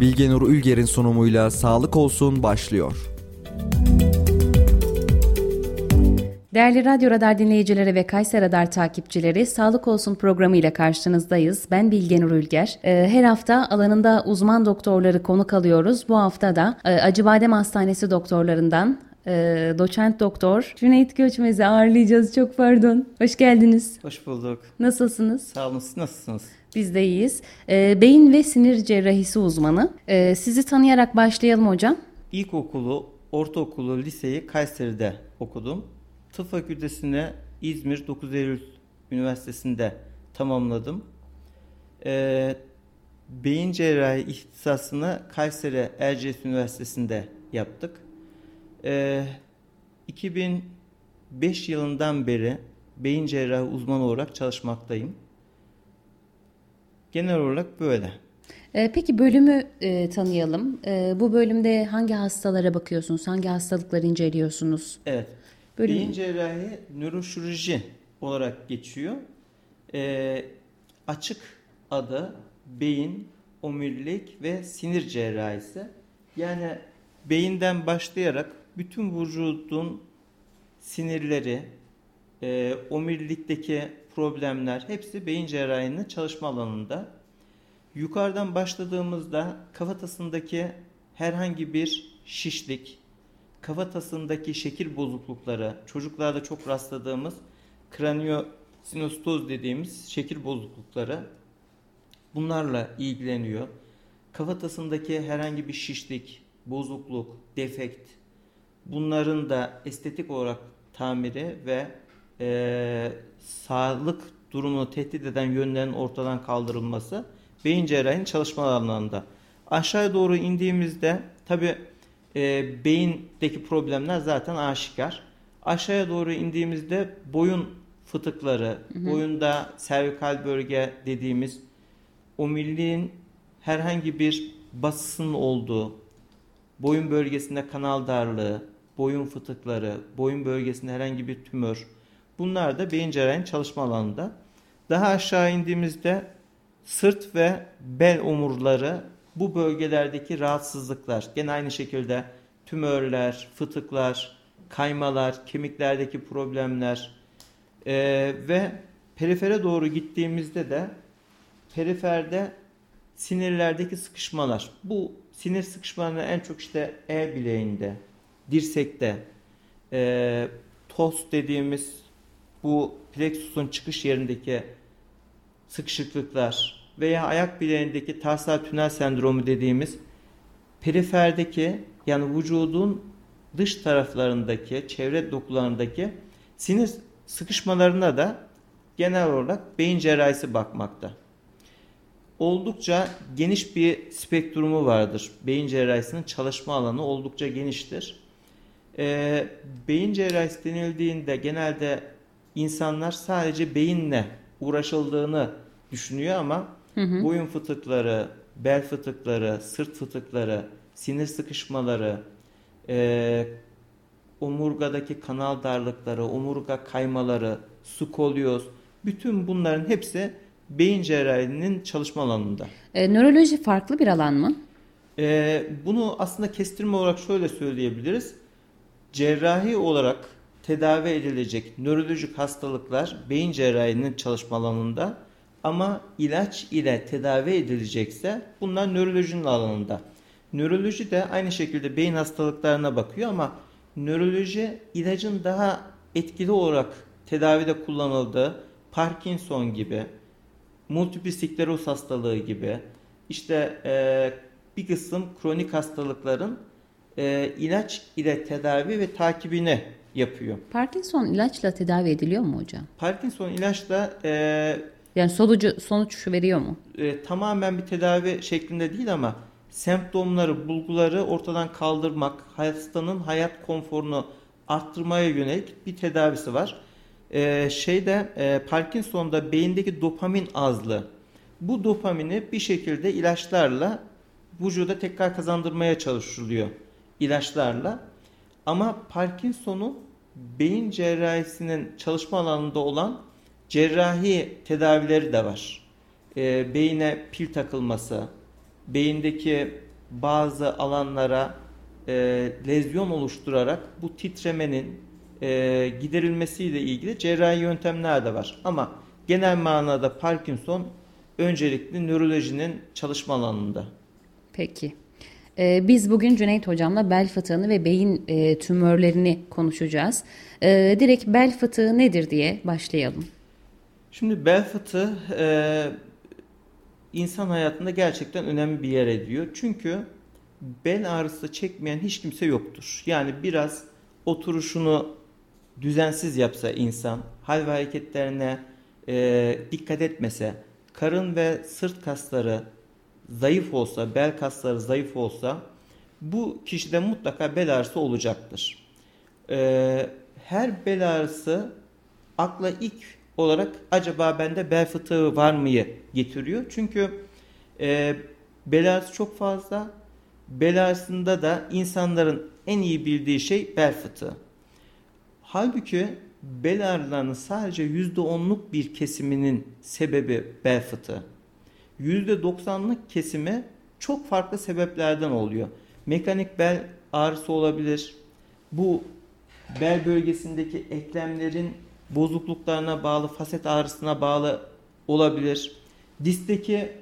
Bilgenur Ülger'in sunumuyla Sağlık Olsun başlıyor. Değerli Radyo Radar dinleyicileri ve Kayser Radar takipçileri Sağlık Olsun programı ile karşınızdayız. Ben Bilgenur Ülger. Ee, her hafta alanında uzman doktorları konuk alıyoruz. Bu hafta da e, Acıbadem Hastanesi doktorlarından e, doçent doktor Cüneyt Göçmez'i ağırlayacağız. Çok pardon. Hoş geldiniz. Hoş bulduk. Nasılsınız? Sağ olun. Siz nasılsınız? Biz de iyiyiz. E, beyin ve sinir cerrahisi uzmanı. E, sizi tanıyarak başlayalım hocam. İlkokulu, ortaokulu, liseyi Kayseri'de okudum. Tıp fakültesini İzmir 9 Eylül Üniversitesi'nde tamamladım. E, beyin cerrahi ihtisasını Kayseri Erciyes Üniversitesi'nde yaptık. E, 2005 yılından beri beyin cerrahi uzmanı olarak çalışmaktayım. Genel olarak böyle. E, peki bölümü e, tanıyalım. E, bu bölümde hangi hastalara bakıyorsunuz? Hangi hastalıkları inceliyorsunuz? Evet. Bölüm. Beyin cerrahi nöroşirurji olarak geçiyor. E, açık adı beyin, omurilik ve sinir cerrahisi. Yani beyinden başlayarak bütün vücudun sinirleri, e, omurilikteki problemler hepsi beyin cerrahinin çalışma alanında. Yukarıdan başladığımızda kafatasındaki herhangi bir şişlik, kafatasındaki şekil bozuklukları, çocuklarda çok rastladığımız kraniyosinostoz dediğimiz şekil bozuklukları bunlarla ilgileniyor. Kafatasındaki herhangi bir şişlik, bozukluk, defekt bunların da estetik olarak tamiri ve e, sağlık durumunu tehdit eden yönlerin ortadan kaldırılması beyin cerrahinin çalışma alanlarında. Aşağıya doğru indiğimizde tabi e, beyindeki problemler zaten aşikar. Aşağıya doğru indiğimizde boyun fıtıkları, hı hı. boyunda servikal bölge dediğimiz omuriliğin herhangi bir basısının olduğu, boyun bölgesinde kanal darlığı, boyun fıtıkları, boyun bölgesinde herhangi bir tümör, Bunlar da beyin cerrahinin çalışma alanında. Daha aşağı indiğimizde sırt ve bel omurları bu bölgelerdeki rahatsızlıklar gene aynı şekilde tümörler, fıtıklar, kaymalar, kemiklerdeki problemler ee, ve perifere doğru gittiğimizde de periferde sinirlerdeki sıkışmalar. Bu sinir sıkışmalarını en çok işte el bileğinde, dirsekte, e, tos dediğimiz bu plexusun çıkış yerindeki sıkışıklıklar veya ayak bileğindeki tarsal tünel sendromu dediğimiz periferdeki yani vücudun dış taraflarındaki, çevre dokularındaki sinir sıkışmalarına da genel olarak beyin cerrahisi bakmakta. Oldukça geniş bir spektrumu vardır. Beyin cerrahisinin çalışma alanı oldukça geniştir. Ee, beyin cerrahisi denildiğinde genelde insanlar sadece beyinle uğraşıldığını düşünüyor ama hı hı. boyun fıtıkları, bel fıtıkları, sırt fıtıkları, sinir sıkışmaları, e, omurgadaki kanal darlıkları, omurga kaymaları, skolyoz, bütün bunların hepsi beyin cerrahinin çalışma alanında. E, nöroloji farklı bir alan mı? E, bunu aslında kestirme olarak şöyle söyleyebiliriz. Cerrahi olarak tedavi edilecek nörolojik hastalıklar beyin cerrahinin çalışma alanında ama ilaç ile tedavi edilecekse bunlar nörolojinin alanında. Nöroloji de aynı şekilde beyin hastalıklarına bakıyor ama nöroloji ilacın daha etkili olarak tedavide kullanıldığı Parkinson gibi, multiple hastalığı gibi, işte e, bir kısım kronik hastalıkların e, ilaç ile tedavi ve takibini yapıyor. Parkinson ilaçla tedavi ediliyor mu hocam? Parkinson ilaçla e, yani sonucu sonuç veriyor mu? E, tamamen bir tedavi şeklinde değil ama semptomları, bulguları ortadan kaldırmak, hastanın hayat konforunu arttırmaya yönelik bir tedavisi var. E, şeyde e, Parkinson'da beyindeki dopamin azlığı. Bu dopamini bir şekilde ilaçlarla vücuda tekrar kazandırmaya çalışılıyor ilaçlarla. Ama Parkinson'un beyin cerrahisinin çalışma alanında olan cerrahi tedavileri de var. E, beyine pil takılması, beyindeki bazı alanlara e, lezyon oluşturarak bu titremenin e, giderilmesiyle ilgili cerrahi yöntemler de var. Ama genel manada Parkinson öncelikli nörolojinin çalışma alanında. Peki. Ee, biz bugün Cüneyt Hocam'la bel fıtığını ve beyin e, tümörlerini konuşacağız. Ee, direkt bel fıtığı nedir diye başlayalım. Şimdi bel fıtığı e, insan hayatında gerçekten önemli bir yer ediyor. Çünkü bel ağrısı çekmeyen hiç kimse yoktur. Yani biraz oturuşunu düzensiz yapsa insan, hal ve hareketlerine e, dikkat etmese, karın ve sırt kasları zayıf olsa, bel kasları zayıf olsa bu kişide mutlaka bel ağrısı olacaktır. E, her bel ağrısı akla ilk olarak acaba bende bel fıtığı var mıyı getiriyor. Çünkü e, bel ağrısı çok fazla. Bel ağrısında da insanların en iyi bildiği şey bel fıtığı. Halbuki bel ağrılarının sadece %10'luk bir kesiminin sebebi bel fıtığı. %90'lık kesimi çok farklı sebeplerden oluyor. Mekanik bel ağrısı olabilir. Bu bel bölgesindeki eklemlerin bozukluklarına bağlı, faset ağrısına bağlı olabilir. Diskteki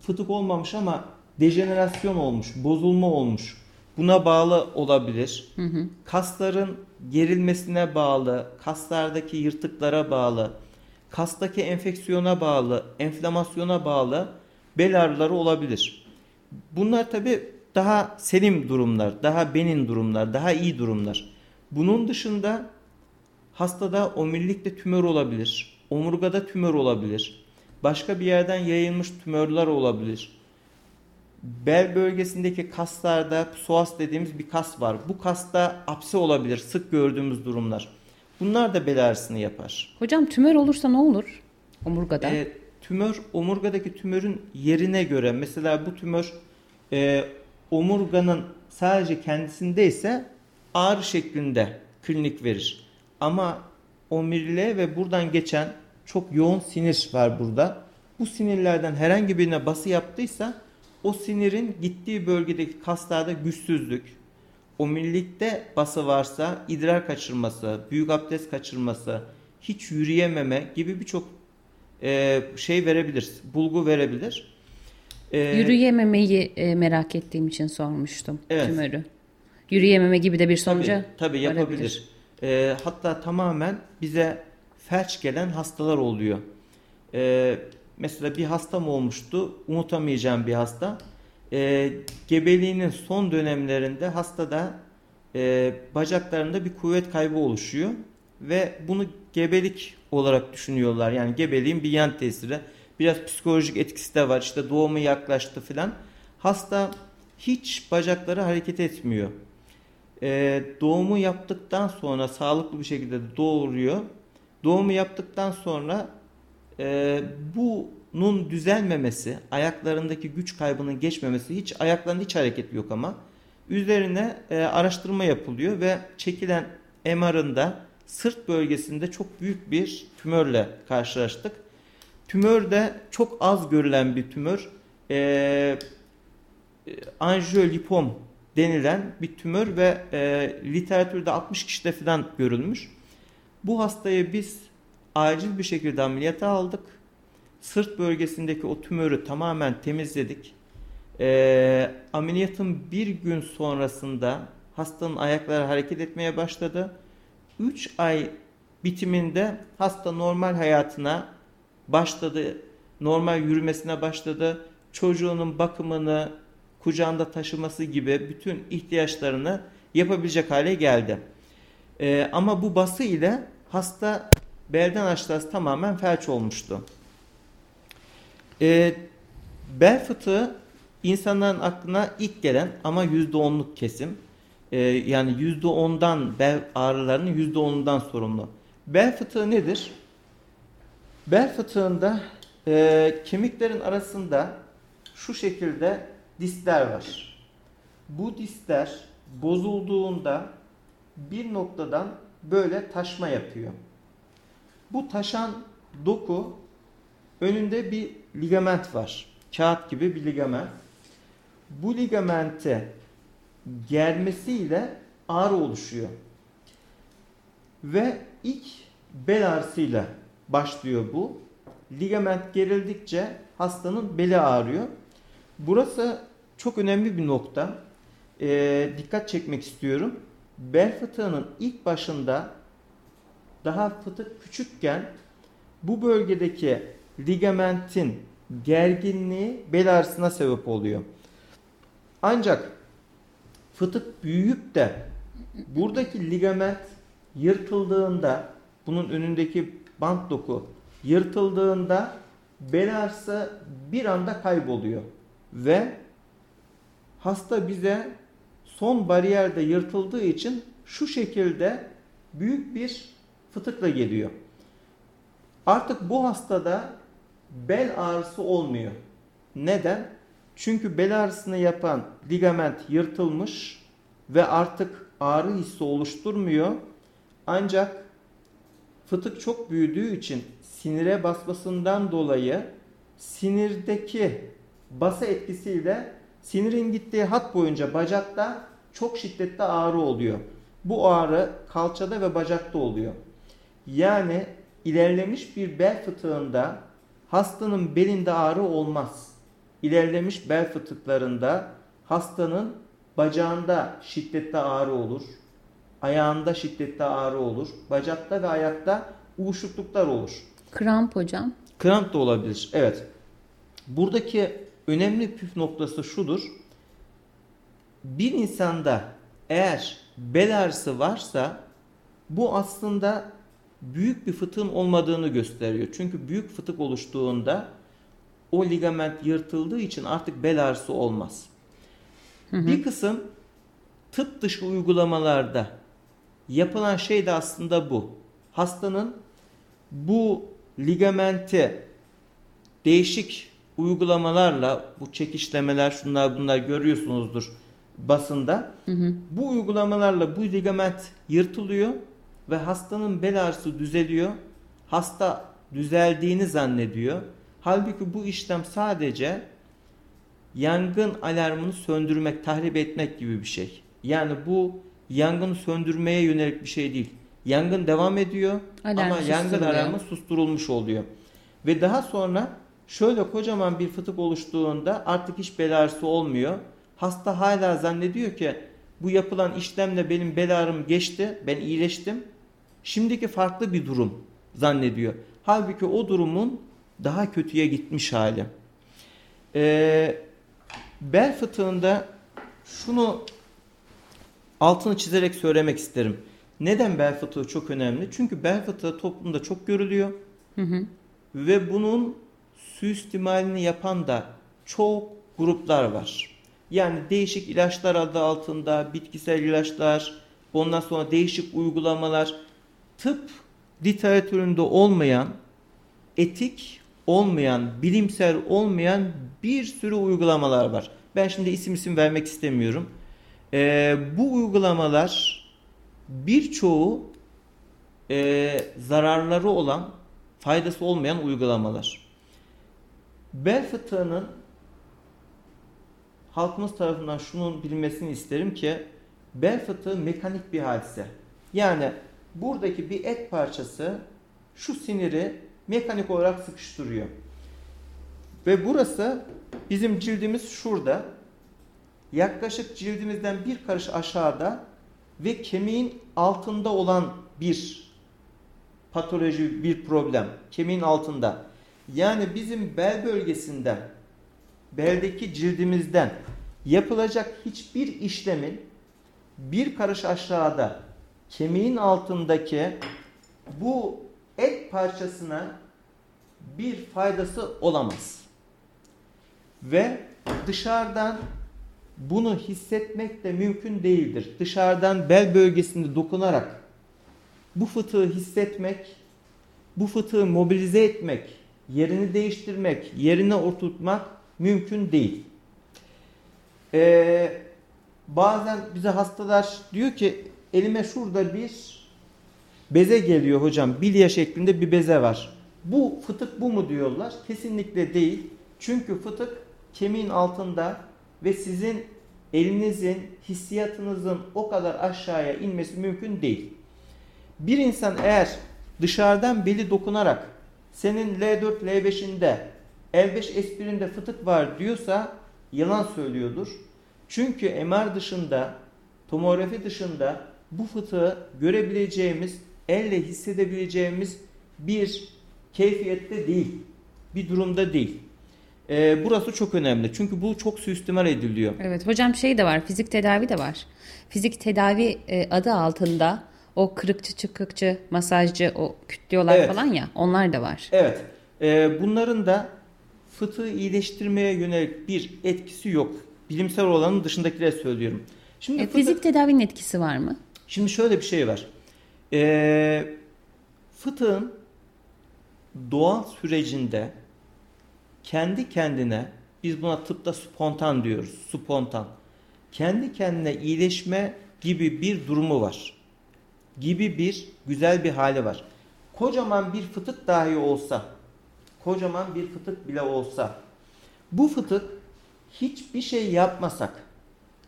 fıtık olmamış ama dejenerasyon olmuş, bozulma olmuş. Buna bağlı olabilir. Hı hı. Kasların gerilmesine bağlı, kaslardaki yırtıklara bağlı, kastaki enfeksiyona bağlı, enflamasyona bağlı bel ağrıları olabilir. Bunlar tabi daha selim durumlar, daha benin durumlar, daha iyi durumlar. Bunun dışında hastada omurilikte tümör olabilir, omurgada tümör olabilir, başka bir yerden yayılmış tümörler olabilir. Bel bölgesindeki kaslarda psoas dediğimiz bir kas var. Bu kasta apse olabilir, sık gördüğümüz durumlar. Bunlar da bel ağrısını yapar. Hocam tümör olursa ne olur omurgada? E, tümör omurgadaki tümörün yerine göre mesela bu tümör e, omurganın sadece kendisindeyse ağrı şeklinde klinik verir. Ama omuriliğe ve buradan geçen çok yoğun sinir var burada. Bu sinirlerden herhangi birine bası yaptıysa o sinirin gittiği bölgedeki kaslarda güçsüzlük, omurilikte bası varsa idrar kaçırması, büyük abdest kaçırması, hiç yürüyememe gibi birçok e, şey verebilir, bulgu verebilir. E, Yürüyememeyi e, merak ettiğim için sormuştum evet. tümörü. Yürüyememe gibi de bir sonuca tabii, tabii yapabilir. E, hatta tamamen bize felç gelen hastalar oluyor. E, mesela bir hastam olmuştu, unutamayacağım bir hasta. E, gebeliğinin son dönemlerinde hastada e, bacaklarında bir kuvvet kaybı oluşuyor ve bunu gebelik olarak düşünüyorlar. Yani gebeliğin bir yan tesiri. Biraz psikolojik etkisi de var. İşte doğumu yaklaştı filan. Hasta hiç bacakları hareket etmiyor. Ee, doğumu yaptıktan sonra sağlıklı bir şekilde doğuruyor. Doğumu yaptıktan sonra e, bunun düzelmemesi, ayaklarındaki güç kaybının geçmemesi, hiç ayaklarında hiç hareket yok ama üzerine e, araştırma yapılıyor ve çekilen MR'ında sırt bölgesinde çok büyük bir tümörle karşılaştık. Tümör de çok az görülen bir tümör. Ee, anjiyolipom denilen bir tümör ve e, literatürde 60 kişide falan görülmüş. Bu hastayı biz acil bir şekilde ameliyata aldık. Sırt bölgesindeki o tümörü tamamen temizledik. E, ameliyatın bir gün sonrasında hastanın ayakları hareket etmeye başladı 3 ay bitiminde hasta normal hayatına başladı. Normal yürümesine başladı. Çocuğunun bakımını, kucağında taşıması gibi bütün ihtiyaçlarını yapabilecek hale geldi. Ee, ama bu bası ile hasta belden aşağısı tamamen felç olmuştu. Ee, bel fıtığı insanların aklına ilk gelen ama %10'luk kesim e, yani yüzde ondan bel ağrılarının yüzde onundan sorumlu. Bel fıtığı nedir? Bel fıtığında e, kemiklerin arasında şu şekilde disler var. Bu disler bozulduğunda bir noktadan böyle taşma yapıyor. Bu taşan doku önünde bir ligament var. Kağıt gibi bir ligament. bu ligamente germesiyle ağrı oluşuyor. Ve ilk bel ağrısıyla başlıyor bu. Ligament gerildikçe hastanın beli ağrıyor. Burası çok önemli bir nokta. Ee, dikkat çekmek istiyorum. Bel fıtığının ilk başında daha fıtık küçükken bu bölgedeki ligamentin gerginliği bel ağrısına sebep oluyor. Ancak fıtık büyüyüp de buradaki ligament yırtıldığında bunun önündeki bant doku yırtıldığında bel ağrısı bir anda kayboluyor ve hasta bize son bariyerde yırtıldığı için şu şekilde büyük bir fıtıkla geliyor. Artık bu hastada bel ağrısı olmuyor. Neden? Çünkü bel ağrısını yapan ligament yırtılmış ve artık ağrı hissi oluşturmuyor. Ancak fıtık çok büyüdüğü için sinire basmasından dolayı sinirdeki basa etkisiyle sinirin gittiği hat boyunca bacakta çok şiddetli ağrı oluyor. Bu ağrı kalçada ve bacakta oluyor. Yani ilerlemiş bir bel fıtığında hastanın belinde ağrı olmaz. İlerlemiş bel fıtıklarında hastanın bacağında şiddetli ağrı olur. Ayağında şiddetli ağrı olur. Bacakta ve ayakta uyuşukluklar olur. Kramp hocam. Kramp da olabilir. Evet. Buradaki önemli püf noktası şudur. Bir insanda eğer bel ağrısı varsa bu aslında büyük bir fıtığın olmadığını gösteriyor. Çünkü büyük fıtık oluştuğunda o ligament yırtıldığı için artık bel ağrısı olmaz. Hı hı. Bir kısım tıp dışı uygulamalarda yapılan şey de aslında bu. Hastanın bu ligamenti değişik uygulamalarla bu çekişlemeler şunlar bunlar görüyorsunuzdur basında. Hı hı. Bu uygulamalarla bu ligament yırtılıyor ve hastanın bel ağrısı düzeliyor. Hasta düzeldiğini zannediyor. Halbuki bu işlem sadece yangın alarmını söndürmek, tahrip etmek gibi bir şey. Yani bu yangını söndürmeye yönelik bir şey değil. Yangın devam ediyor Alarm ama yangın alarmı susturulmuş oluyor. Ve daha sonra şöyle kocaman bir fıtık oluştuğunda artık hiç bel ağrısı olmuyor. Hasta hala zannediyor ki bu yapılan işlemle benim bel ağrım geçti, ben iyileştim. Şimdiki farklı bir durum zannediyor. Halbuki o durumun daha kötüye gitmiş hali. Ee, bel fıtığında şunu altını çizerek söylemek isterim. Neden bel fıtığı çok önemli? Çünkü bel fıtığı toplumda çok görülüyor. Hı hı. Ve bunun suistimalini yapan da çok gruplar var. Yani değişik ilaçlar adı altında bitkisel ilaçlar, ondan sonra değişik uygulamalar, tıp literatüründe olmayan, etik olmayan, bilimsel olmayan bir sürü uygulamalar var. Ben şimdi isim isim vermek istemiyorum. Ee, bu uygulamalar birçoğu e, zararları olan, faydası olmayan uygulamalar. Bel fıtığının halkımız tarafından şunun bilmesini isterim ki bel fıtığı mekanik bir hadise. Yani buradaki bir et parçası şu siniri mekanik olarak sıkıştırıyor. Ve burası bizim cildimiz şurada. Yaklaşık cildimizden bir karış aşağıda ve kemiğin altında olan bir patoloji, bir problem. Kemiğin altında. Yani bizim bel bölgesinden, beldeki cildimizden yapılacak hiçbir işlemin bir karış aşağıda kemiğin altındaki bu et parçasına bir faydası olamaz. Ve dışarıdan bunu hissetmek de mümkün değildir. Dışarıdan bel bölgesinde dokunarak bu fıtığı hissetmek, bu fıtığı mobilize etmek, yerini değiştirmek, yerine oturtmak mümkün değil. Ee, bazen bize hastalar diyor ki elime şurada bir beze geliyor hocam. Bilye şeklinde bir beze var. Bu fıtık bu mu diyorlar. Kesinlikle değil. Çünkü fıtık kemiğin altında ve sizin elinizin, hissiyatınızın o kadar aşağıya inmesi mümkün değil. Bir insan eğer dışarıdan beli dokunarak senin L4, L5'inde, L5 espirinde fıtık var diyorsa yalan söylüyordur. Çünkü MR dışında, tomografi dışında bu fıtığı görebileceğimiz, elle hissedebileceğimiz bir keyfiyette değil, bir durumda değil. Ee, burası çok önemli çünkü bu çok suistimal ediliyor. Evet hocam şey de var fizik tedavi de var. Fizik tedavi e, adı altında o kırıkçı çıkıkçı masajcı o kütlüyorlar Evet. falan ya onlar da var. Evet, e, bunların da fıtığı iyileştirmeye yönelik bir etkisi yok. Bilimsel olanın dışındakileri söylüyorum. Şimdi E, fıtık- fizik tedavinin etkisi var mı? Şimdi şöyle bir şey var. Ee, fıtığın doğal sürecinde kendi kendine biz buna tıpta spontan diyoruz. Spontan. Kendi kendine iyileşme gibi bir durumu var. Gibi bir güzel bir hali var. Kocaman bir fıtık dahi olsa, kocaman bir fıtık bile olsa, bu fıtık hiçbir şey yapmasak,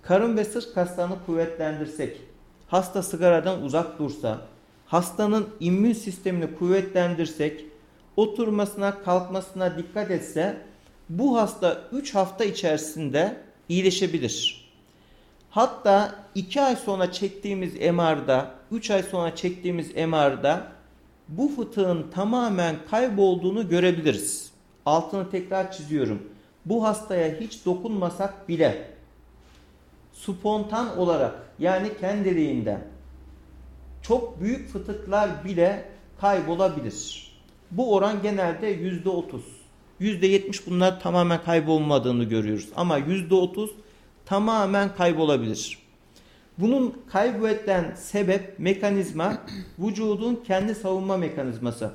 karın ve sırt kaslarını kuvvetlendirsek, hasta sigaradan uzak dursa, hastanın immün sistemini kuvvetlendirsek, oturmasına, kalkmasına dikkat etse, bu hasta 3 hafta içerisinde iyileşebilir. Hatta 2 ay sonra çektiğimiz MR'da, 3 ay sonra çektiğimiz MR'da bu fıtığın tamamen kaybolduğunu görebiliriz. Altını tekrar çiziyorum. Bu hastaya hiç dokunmasak bile spontan olarak yani kendiliğinden çok büyük fıtıklar bile kaybolabilir. Bu oran genelde yüzde otuz. Yüzde yetmiş bunlar tamamen kaybolmadığını görüyoruz. Ama yüzde otuz tamamen kaybolabilir. Bunun kaybeden sebep mekanizma vücudun kendi savunma mekanizması.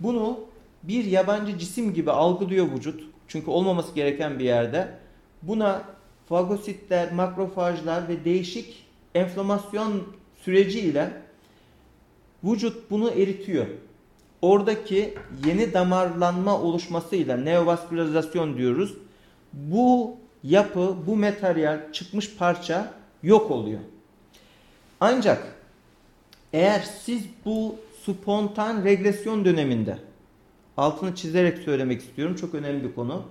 Bunu bir yabancı cisim gibi algılıyor vücut. Çünkü olmaması gereken bir yerde. Buna fagositler, makrofajlar ve değişik enflamasyon süreciyle vücut bunu eritiyor. Oradaki yeni damarlanma oluşmasıyla neovaskülarizasyon diyoruz. Bu yapı, bu materyal, çıkmış parça yok oluyor. Ancak eğer siz bu spontan regresyon döneminde altını çizerek söylemek istiyorum çok önemli bir konu.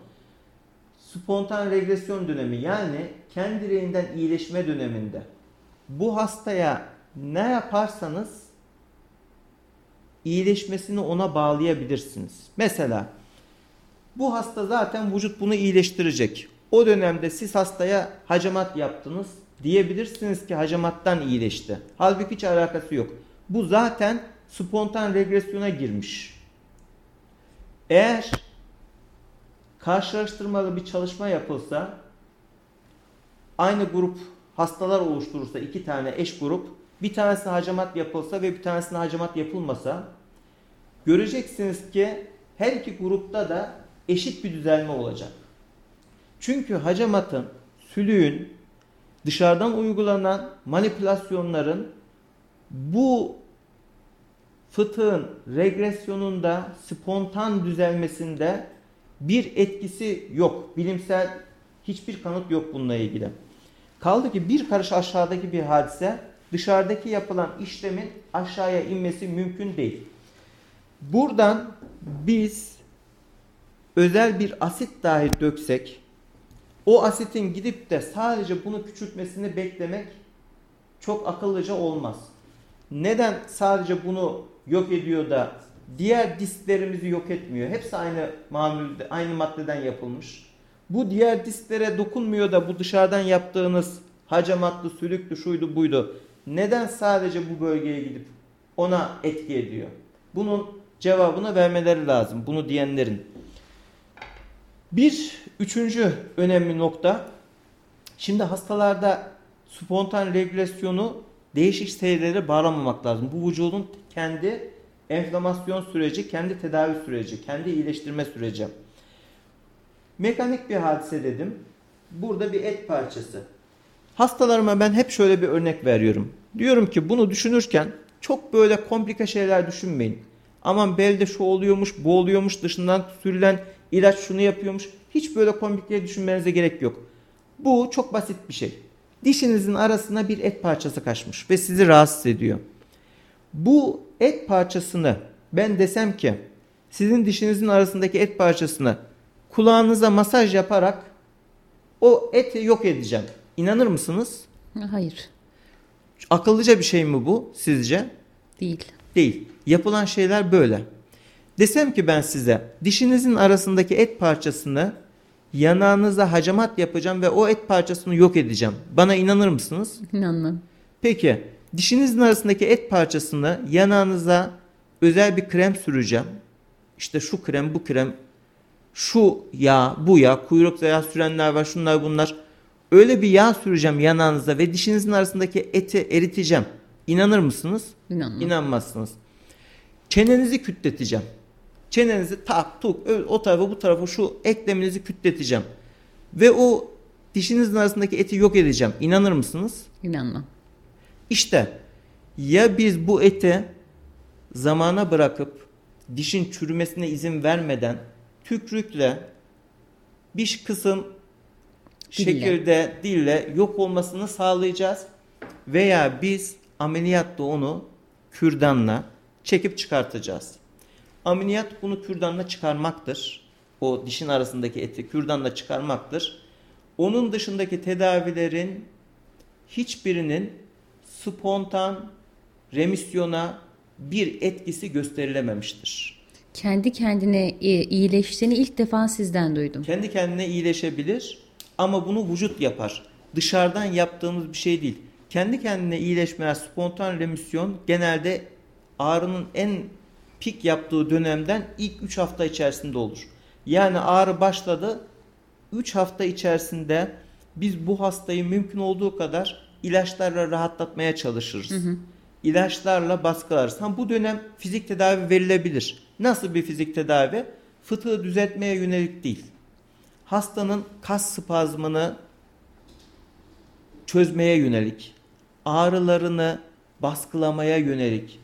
Spontan regresyon dönemi yani kendiliğinden iyileşme döneminde bu hastaya ne yaparsanız iyileşmesini ona bağlayabilirsiniz. Mesela bu hasta zaten vücut bunu iyileştirecek. O dönemde siz hastaya hacamat yaptınız diyebilirsiniz ki hacamattan iyileşti. Halbuki hiç alakası yok. Bu zaten spontan regresyona girmiş. Eğer karşılaştırmalı bir çalışma yapılsa aynı grup hastalar oluşturursa iki tane eş grup bir tanesine hacamat yapılsa ve bir tanesine hacamat yapılmasa göreceksiniz ki her iki grupta da eşit bir düzelme olacak. Çünkü hacamatın, sülüğün, dışarıdan uygulanan manipülasyonların bu fıtığın regresyonunda, spontan düzelmesinde bir etkisi yok. Bilimsel hiçbir kanıt yok bununla ilgili. Kaldı ki bir karış aşağıdaki bir hadise dışarıdaki yapılan işlemin aşağıya inmesi mümkün değil. Buradan biz özel bir asit dahi döksek o asitin gidip de sadece bunu küçültmesini beklemek çok akıllıca olmaz. Neden sadece bunu yok ediyor da diğer disklerimizi yok etmiyor? Hepsi aynı mamulde, aynı maddeden yapılmış. Bu diğer disklere dokunmuyor da bu dışarıdan yaptığınız hacamatlı, sülüklü, şuydu buydu. Neden sadece bu bölgeye gidip ona etki ediyor? Bunun cevabını vermeleri lazım. Bunu diyenlerin. Bir üçüncü önemli nokta. Şimdi hastalarda spontan regülasyonu değişik seyrelere bağlamamak lazım. Bu vücudun kendi enflamasyon süreci, kendi tedavi süreci, kendi iyileştirme süreci. Mekanik bir hadise dedim. Burada bir et parçası. Hastalarıma ben hep şöyle bir örnek veriyorum. Diyorum ki bunu düşünürken çok böyle komplike şeyler düşünmeyin. Aman belde şu oluyormuş, bu oluyormuş, dışından sürülen ilaç şunu yapıyormuş. Hiç böyle komplike düşünmenize gerek yok. Bu çok basit bir şey. Dişinizin arasına bir et parçası kaçmış ve sizi rahatsız ediyor. Bu et parçasını ben desem ki sizin dişinizin arasındaki et parçasını kulağınıza masaj yaparak o eti yok edeceğim. İnanır mısınız? Hayır. Akıllıca bir şey mi bu sizce? Değil. Değil. Yapılan şeyler böyle. Desem ki ben size dişinizin arasındaki et parçasını yanağınıza hacamat yapacağım ve o et parçasını yok edeceğim. Bana inanır mısınız? İnanmam. Peki dişinizin arasındaki et parçasını yanağınıza özel bir krem süreceğim. İşte şu krem bu krem şu yağ bu yağ kuyruk yağı sürenler var şunlar bunlar. Öyle bir yağ süreceğim yanağınıza ve dişinizin arasındaki eti eriteceğim. İnanır mısınız? İnanmam. İnanmazsınız. Çenenizi kütleteceğim. Çenenizi tak tuk o tarafa bu tarafa şu ekleminizi kütleteceğim. Ve o dişinizin arasındaki eti yok edeceğim. İnanır mısınız? İnanmam. İşte ya biz bu eti zamana bırakıp dişin çürümesine izin vermeden tükrükle bir kısım Dille. şekilde dille yok olmasını sağlayacağız. Veya biz ameliyatta onu kürdanla çekip çıkartacağız. Ameliyat bunu kürdanla çıkarmaktır. O dişin arasındaki eti kürdanla çıkarmaktır. Onun dışındaki tedavilerin hiçbirinin spontan remisyona bir etkisi gösterilememiştir. Kendi kendine e, iyileştiğini ilk defa sizden duydum. Kendi kendine iyileşebilir ama bunu vücut yapar. Dışarıdan yaptığımız bir şey değil. Kendi kendine iyileşmeler, spontan remisyon genelde ağrının en pik yaptığı dönemden ilk 3 hafta içerisinde olur. Yani ağrı başladı 3 hafta içerisinde biz bu hastayı mümkün olduğu kadar ilaçlarla rahatlatmaya çalışırız. İlaçlarla baskılarız. Ha, bu dönem fizik tedavi verilebilir. Nasıl bir fizik tedavi? Fıtığı düzeltmeye yönelik değil. Hastanın kas spazmını çözmeye yönelik, ağrılarını baskılamaya yönelik,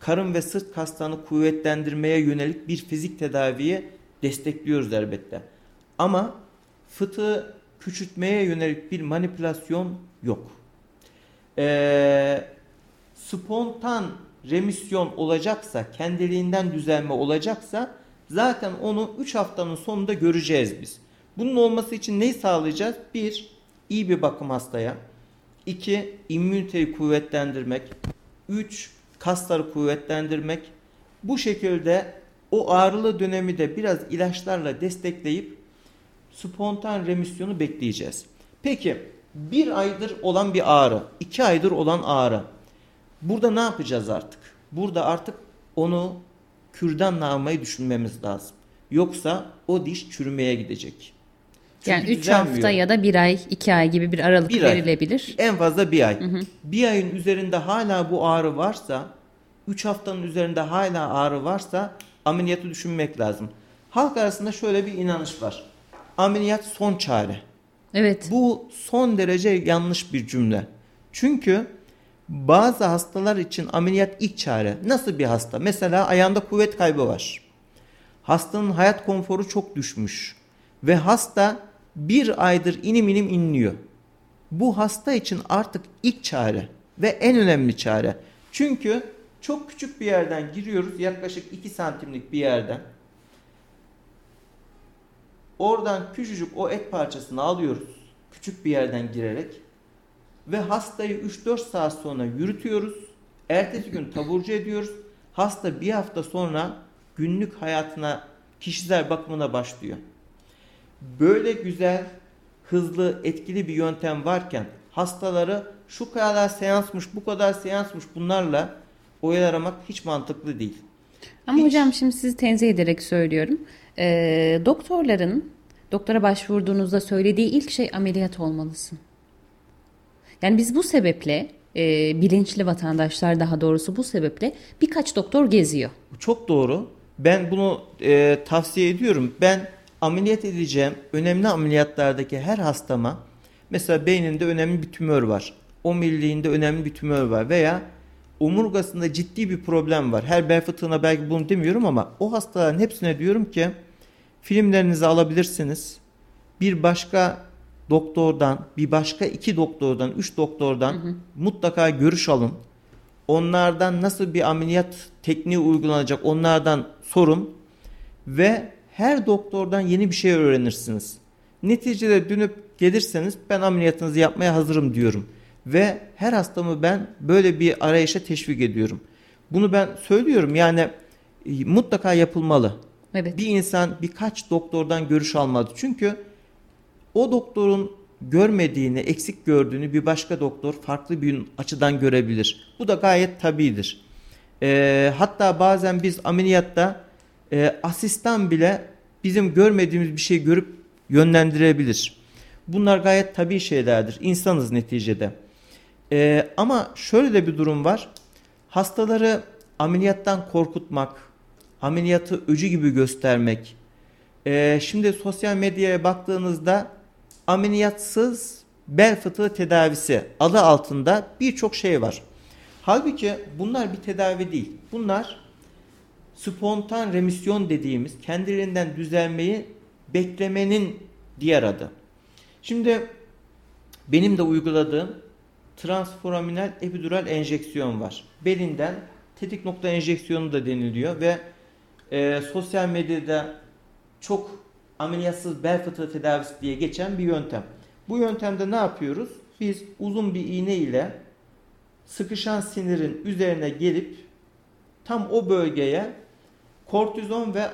karın ve sırt kaslarını kuvvetlendirmeye yönelik bir fizik tedaviyi destekliyoruz elbette. Ama fıtığı küçültmeye yönelik bir manipülasyon yok. Ee, spontan remisyon olacaksa, kendiliğinden düzelme olacaksa zaten onu 3 haftanın sonunda göreceğiz biz. Bunun olması için neyi sağlayacağız? 1. iyi bir bakım hastaya. 2. immüniteyi kuvvetlendirmek. 3. Kasları kuvvetlendirmek. Bu şekilde o ağrılı dönemi de biraz ilaçlarla destekleyip spontan remisyonu bekleyeceğiz. Peki bir aydır olan bir ağrı, iki aydır olan ağrı. Burada ne yapacağız artık? Burada artık onu kürdanla almayı düşünmemiz lazım. Yoksa o diş çürümeye gidecek. Çünkü Yani 3 düzelmiyor. hafta ya da 1 ay, 2 ay gibi bir aralık Bir ay. verilebilir. En fazla bir ay. Bir ayın üzerinde hala bu ağrı varsa, 3 haftanın üzerinde hala ağrı varsa ameliyatı düşünmek lazım. Halk arasında şöyle bir inanış var. Ameliyat son çare. Evet. Bu son derece yanlış bir cümle. Çünkü bazı hastalar için ameliyat ilk çare. Nasıl bir hasta? Mesela ayağında kuvvet kaybı var. Hastanın hayat konforu çok düşmüş. Ve hasta bir aydır inim inim inliyor. Bu hasta için artık ilk çare ve en önemli çare. Çünkü çok küçük bir yerden giriyoruz yaklaşık 2 santimlik bir yerden. Oradan küçücük o et parçasını alıyoruz. Küçük bir yerden girerek. Ve hastayı 3-4 saat sonra yürütüyoruz. Ertesi gün taburcu ediyoruz. Hasta bir hafta sonra günlük hayatına, kişisel bakımına başlıyor. Böyle güzel, hızlı, etkili bir yöntem varken hastaları şu kadar seansmış, bu kadar seansmış bunlarla oyalamak hiç mantıklı değil. Ama Hiç. hocam şimdi sizi tenzih ederek söylüyorum. Ee, doktorların doktora başvurduğunuzda söylediği ilk şey ameliyat olmalısın. Yani biz bu sebeple e, bilinçli vatandaşlar daha doğrusu bu sebeple birkaç doktor geziyor. Çok doğru. Ben bunu e, tavsiye ediyorum. Ben ameliyat edeceğim önemli ameliyatlardaki her hastama mesela beyninde önemli bir tümör var. Omuriliğinde önemli bir tümör var veya omurgasında ciddi bir problem var. Her bel fıtığına belki bunu demiyorum ama o hastaların hepsine diyorum ki filmlerinizi alabilirsiniz. Bir başka doktordan, bir başka iki doktordan, üç doktordan hı hı. mutlaka görüş alın. Onlardan nasıl bir ameliyat tekniği uygulanacak onlardan sorun ve her doktordan yeni bir şey öğrenirsiniz. Neticede dönüp gelirseniz ben ameliyatınızı yapmaya hazırım diyorum. Ve her hastamı ben böyle bir arayışa teşvik ediyorum. Bunu ben söylüyorum yani e, mutlaka yapılmalı. Evet. Bir insan birkaç doktordan görüş almalı. Çünkü o doktorun görmediğini, eksik gördüğünü bir başka doktor farklı bir açıdan görebilir. Bu da gayet tabidir. E, hatta bazen biz ameliyatta e, asistan bile bizim görmediğimiz bir şey görüp yönlendirebilir. Bunlar gayet tabii şeylerdir. İnsanız neticede. E, ama şöyle de bir durum var. Hastaları ameliyattan korkutmak, ameliyatı öcü gibi göstermek. E, şimdi sosyal medyaya baktığınızda ameliyatsız bel fıtığı tedavisi adı altında birçok şey var. Halbuki bunlar bir tedavi değil. Bunlar spontan remisyon dediğimiz kendilerinden düzelmeyi beklemenin diğer adı. Şimdi benim de uyguladığım transforaminal epidural enjeksiyon var. Belinden tetik nokta enjeksiyonu da deniliyor ve e, sosyal medyada çok ameliyatsız bel fıtığı tedavisi diye geçen bir yöntem. Bu yöntemde ne yapıyoruz? Biz uzun bir iğne ile sıkışan sinirin üzerine gelip tam o bölgeye kortizon ve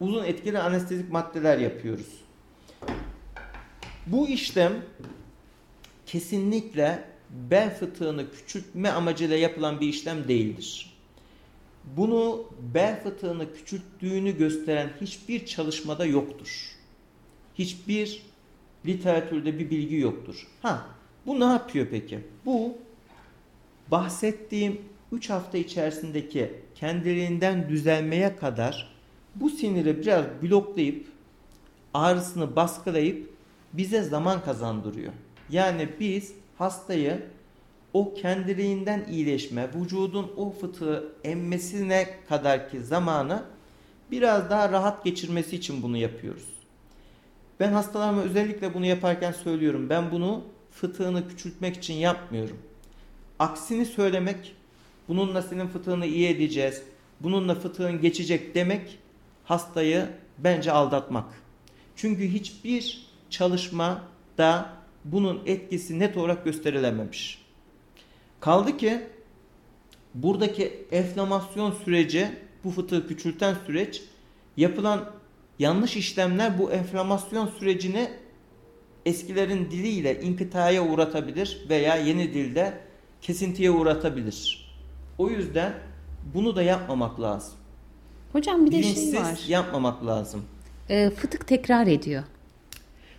uzun etkili anestezik maddeler yapıyoruz. Bu işlem kesinlikle bel fıtığını küçültme amacıyla yapılan bir işlem değildir. Bunu bel fıtığını küçülttüğünü gösteren hiçbir çalışmada yoktur. Hiçbir literatürde bir bilgi yoktur. Ha, bu ne yapıyor peki? Bu bahsettiğim 3 hafta içerisindeki kendiliğinden düzelmeye kadar bu siniri biraz bloklayıp ağrısını baskılayıp bize zaman kazandırıyor. Yani biz hastayı o kendiliğinden iyileşme, vücudun o fıtığı emmesine kadarki zamanı biraz daha rahat geçirmesi için bunu yapıyoruz. Ben hastalarıma özellikle bunu yaparken söylüyorum. Ben bunu fıtığını küçültmek için yapmıyorum. Aksini söylemek, bununla senin fıtığını iyi edeceğiz, bununla fıtığın geçecek demek hastayı bence aldatmak. Çünkü hiçbir çalışmada bunun etkisi net olarak gösterilememiş. Kaldı ki buradaki enflamasyon süreci, bu fıtığı küçülten süreç yapılan yanlış işlemler bu enflamasyon sürecini eskilerin diliyle inkıtaya uğratabilir veya yeni dilde kesintiye uğratabilir. O yüzden bunu da yapmamak lazım. Hocam bir de şey var. yapmamak lazım. E, fıtık tekrar ediyor.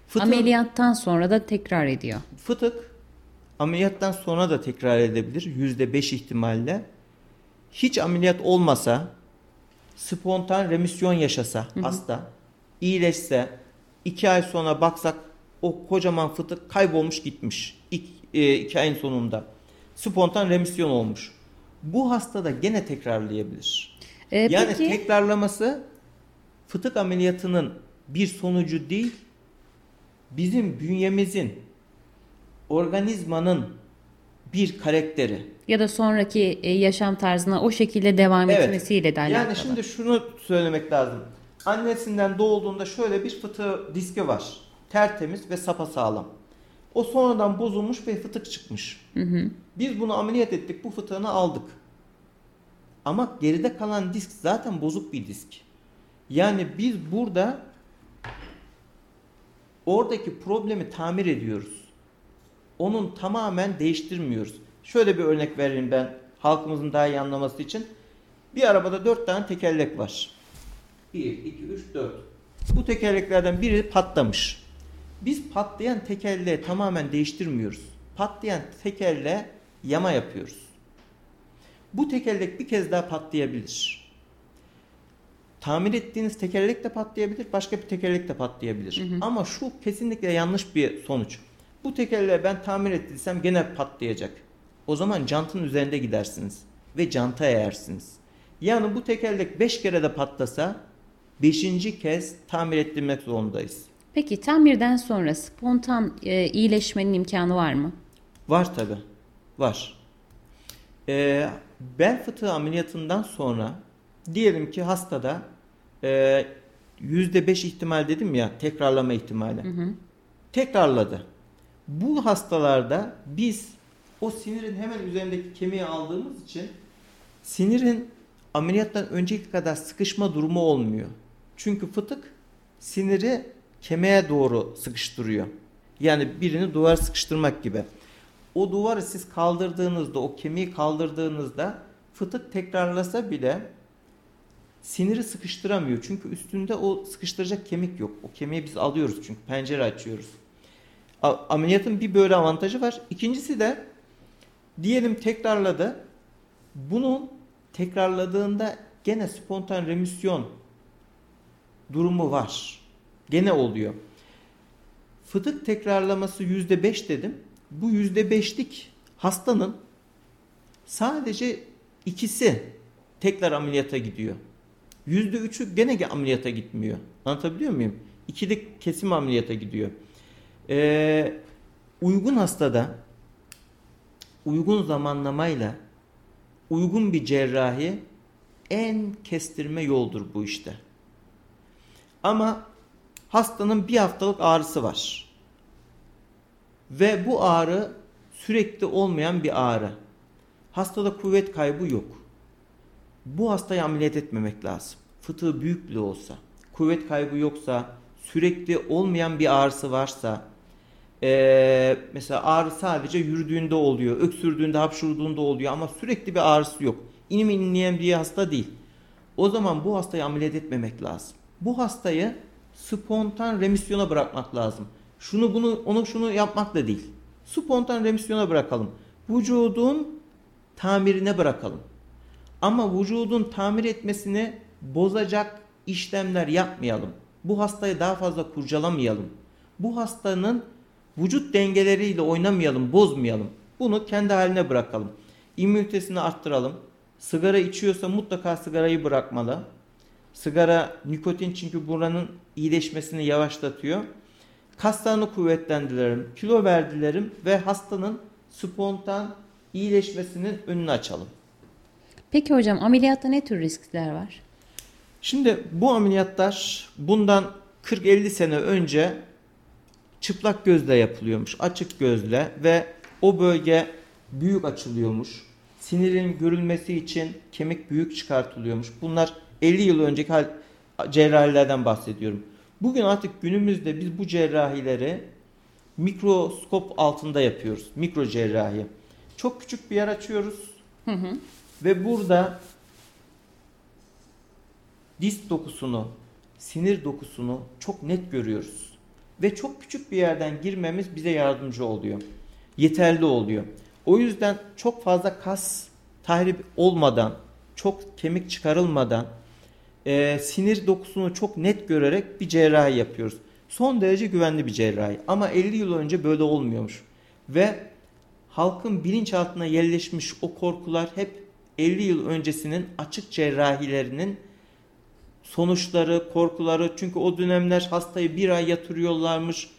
Fıtık, Ameliyattan sonra da tekrar ediyor. Fıtık ameliyattan sonra da tekrar edebilir. Yüzde beş ihtimalle. Hiç ameliyat olmasa spontan remisyon yaşasa hı hı. hasta iyileşse iki ay sonra baksak o kocaman fıtık kaybolmuş gitmiş. İki, e, iki ayın sonunda. Spontan remisyon olmuş. Bu hasta da gene tekrarlayabilir. Ee, yani peki... tekrarlaması fıtık ameliyatının bir sonucu değil, bizim bünyemizin organizmanın bir karakteri. Ya da sonraki e, yaşam tarzına o şekilde devam evet. etmesiyle de alakalı. Yani şimdi şunu söylemek lazım. Annesinden doğduğunda şöyle bir fıtığı diski var. Tertemiz ve sapasağlam. O sonradan bozulmuş ve fıtık çıkmış. Hı hı. Biz bunu ameliyat ettik. Bu fıtığını aldık. Ama geride kalan disk zaten bozuk bir disk. Yani biz burada oradaki problemi tamir ediyoruz. Onun tamamen değiştirmiyoruz. Şöyle bir örnek vereyim ben halkımızın daha iyi anlaması için. Bir arabada dört tane tekerlek var. Bir, iki, üç, dört. Bu tekerleklerden biri patlamış. Biz patlayan tekerleği tamamen değiştirmiyoruz. Patlayan tekerleğe yama yapıyoruz. Bu tekerlek bir kez daha patlayabilir. Tamir ettiğiniz tekerlek de patlayabilir, başka bir tekerlek de patlayabilir. Hı hı. Ama şu kesinlikle yanlış bir sonuç. Bu tekerleği ben tamir ettiysem gene patlayacak. O zaman jantın üzerinde gidersiniz ve canta eğersiniz. Yani bu tekerlek 5 kere de patlasa 5. kez tamir ettirmek zorundayız. Peki tamirden sonra spontan e, iyileşmenin imkanı var mı? Var tabi. Var. Ee, bel fıtığı ameliyatından sonra diyelim ki hastada e, %5 ihtimal dedim ya tekrarlama ihtimali. Tekrarladı. Bu hastalarda biz o sinirin hemen üzerindeki kemiği aldığımız için sinirin ameliyattan önceki kadar sıkışma durumu olmuyor. Çünkü fıtık siniri kemiğe doğru sıkıştırıyor. Yani birini duvar sıkıştırmak gibi. O duvarı siz kaldırdığınızda, o kemiği kaldırdığınızda fıtık tekrarlasa bile siniri sıkıştıramıyor. Çünkü üstünde o sıkıştıracak kemik yok. O kemiği biz alıyoruz çünkü pencere açıyoruz. Ameliyatın bir böyle avantajı var. İkincisi de diyelim tekrarladı. Bunun tekrarladığında gene spontan remisyon durumu var. Gene oluyor. Fıtık tekrarlaması yüzde beş dedim. Bu yüzde beşlik hastanın sadece ikisi tekrar ameliyata gidiyor. Yüzde üçü gene ameliyata gitmiyor. Anlatabiliyor muyum? İkili kesim ameliyata gidiyor. Ee, uygun hastada uygun zamanlamayla uygun bir cerrahi en kestirme yoldur bu işte. Ama hastanın bir haftalık ağrısı var. Ve bu ağrı sürekli olmayan bir ağrı. Hastada kuvvet kaybı yok. Bu hastayı ameliyat etmemek lazım. Fıtığı büyük bile olsa, kuvvet kaybı yoksa, sürekli olmayan bir ağrısı varsa, ee, mesela ağrı sadece yürüdüğünde oluyor, öksürdüğünde, hapşurduğunda oluyor ama sürekli bir ağrısı yok. İnim inleyen bir hasta değil. O zaman bu hastayı ameliyat etmemek lazım. Bu hastayı spontan remisyona bırakmak lazım. Şunu bunu onu şunu yapmak da değil. Spontan remisyona bırakalım. Vücudun tamirine bırakalım. Ama vücudun tamir etmesini bozacak işlemler yapmayalım. Bu hastayı daha fazla kurcalamayalım. Bu hastanın vücut dengeleriyle oynamayalım, bozmayalım. Bunu kendi haline bırakalım. İmmünitesini arttıralım. Sigara içiyorsa mutlaka sigarayı bırakmalı. Sigara nikotin çünkü buranın iyileşmesini yavaşlatıyor. Kaslarını kuvvetlendirelim, kilo verdilerim ve hastanın spontan iyileşmesinin önünü açalım. Peki hocam ameliyatta ne tür riskler var? Şimdi bu ameliyatlar bundan 40-50 sene önce çıplak gözle yapılıyormuş. Açık gözle ve o bölge büyük açılıyormuş. Sinirin görülmesi için kemik büyük çıkartılıyormuş. Bunlar 50 yıl önceki hal, cerrahilerden bahsediyorum. Bugün artık günümüzde biz bu cerrahileri mikroskop altında yapıyoruz. Mikro cerrahi. Çok küçük bir yer açıyoruz. Hı hı. Ve burada disk dokusunu, sinir dokusunu çok net görüyoruz. Ve çok küçük bir yerden girmemiz bize yardımcı oluyor. Yeterli oluyor. O yüzden çok fazla kas tahrip olmadan, çok kemik çıkarılmadan e, sinir dokusunu çok net görerek bir cerrahi yapıyoruz. Son derece güvenli bir cerrahi. Ama 50 yıl önce böyle olmuyormuş. Ve halkın bilinçaltına yerleşmiş o korkular hep 50 yıl öncesinin açık cerrahilerinin sonuçları, korkuları. Çünkü o dönemler hastayı bir ay yatırıyorlarmış.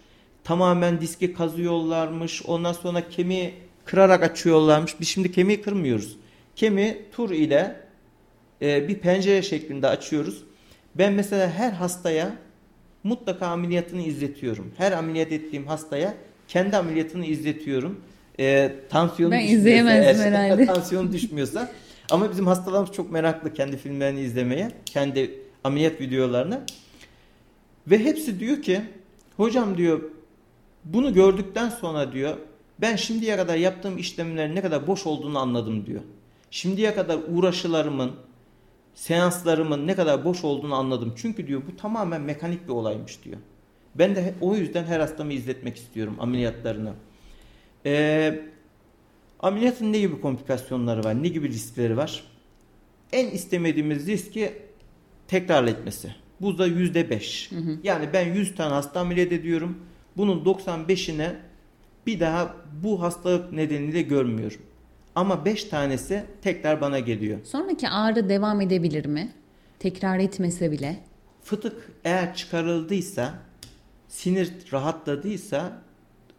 Tamamen diski kazıyorlarmış. Ondan sonra kemiği kırarak açıyorlarmış. Biz şimdi kemiği kırmıyoruz. Kemiği tur ile e, bir pencere şeklinde açıyoruz. Ben mesela her hastaya mutlaka ameliyatını izletiyorum. Her ameliyat ettiğim hastaya kendi ameliyatını izletiyorum. E, tansiyonu Ben izleyemezdim herhalde. tansiyonu düşmüyorsa. Ama bizim hastalarımız çok meraklı kendi filmlerini izlemeye. Kendi ameliyat videolarını. Ve hepsi diyor ki hocam diyor bunu gördükten sonra diyor ben şimdiye kadar yaptığım işlemlerin ne kadar boş olduğunu anladım diyor. Şimdiye kadar uğraşılarımın, seanslarımın ne kadar boş olduğunu anladım. Çünkü diyor bu tamamen mekanik bir olaymış diyor. Ben de o yüzden her hastamı izletmek istiyorum ameliyatlarını. Ee, ameliyatın ne gibi komplikasyonları var, ne gibi riskleri var? En istemediğimiz riski tekrar etmesi. Bu da yüzde beş. Yani ben 100 tane hasta ameliyat ediyorum. Bunun 95'ine bir daha bu hastalık nedeniyle görmüyorum. Ama 5 tanesi tekrar bana geliyor. Sonraki ağrı devam edebilir mi? Tekrar etmese bile. Fıtık eğer çıkarıldıysa sinir rahatladıysa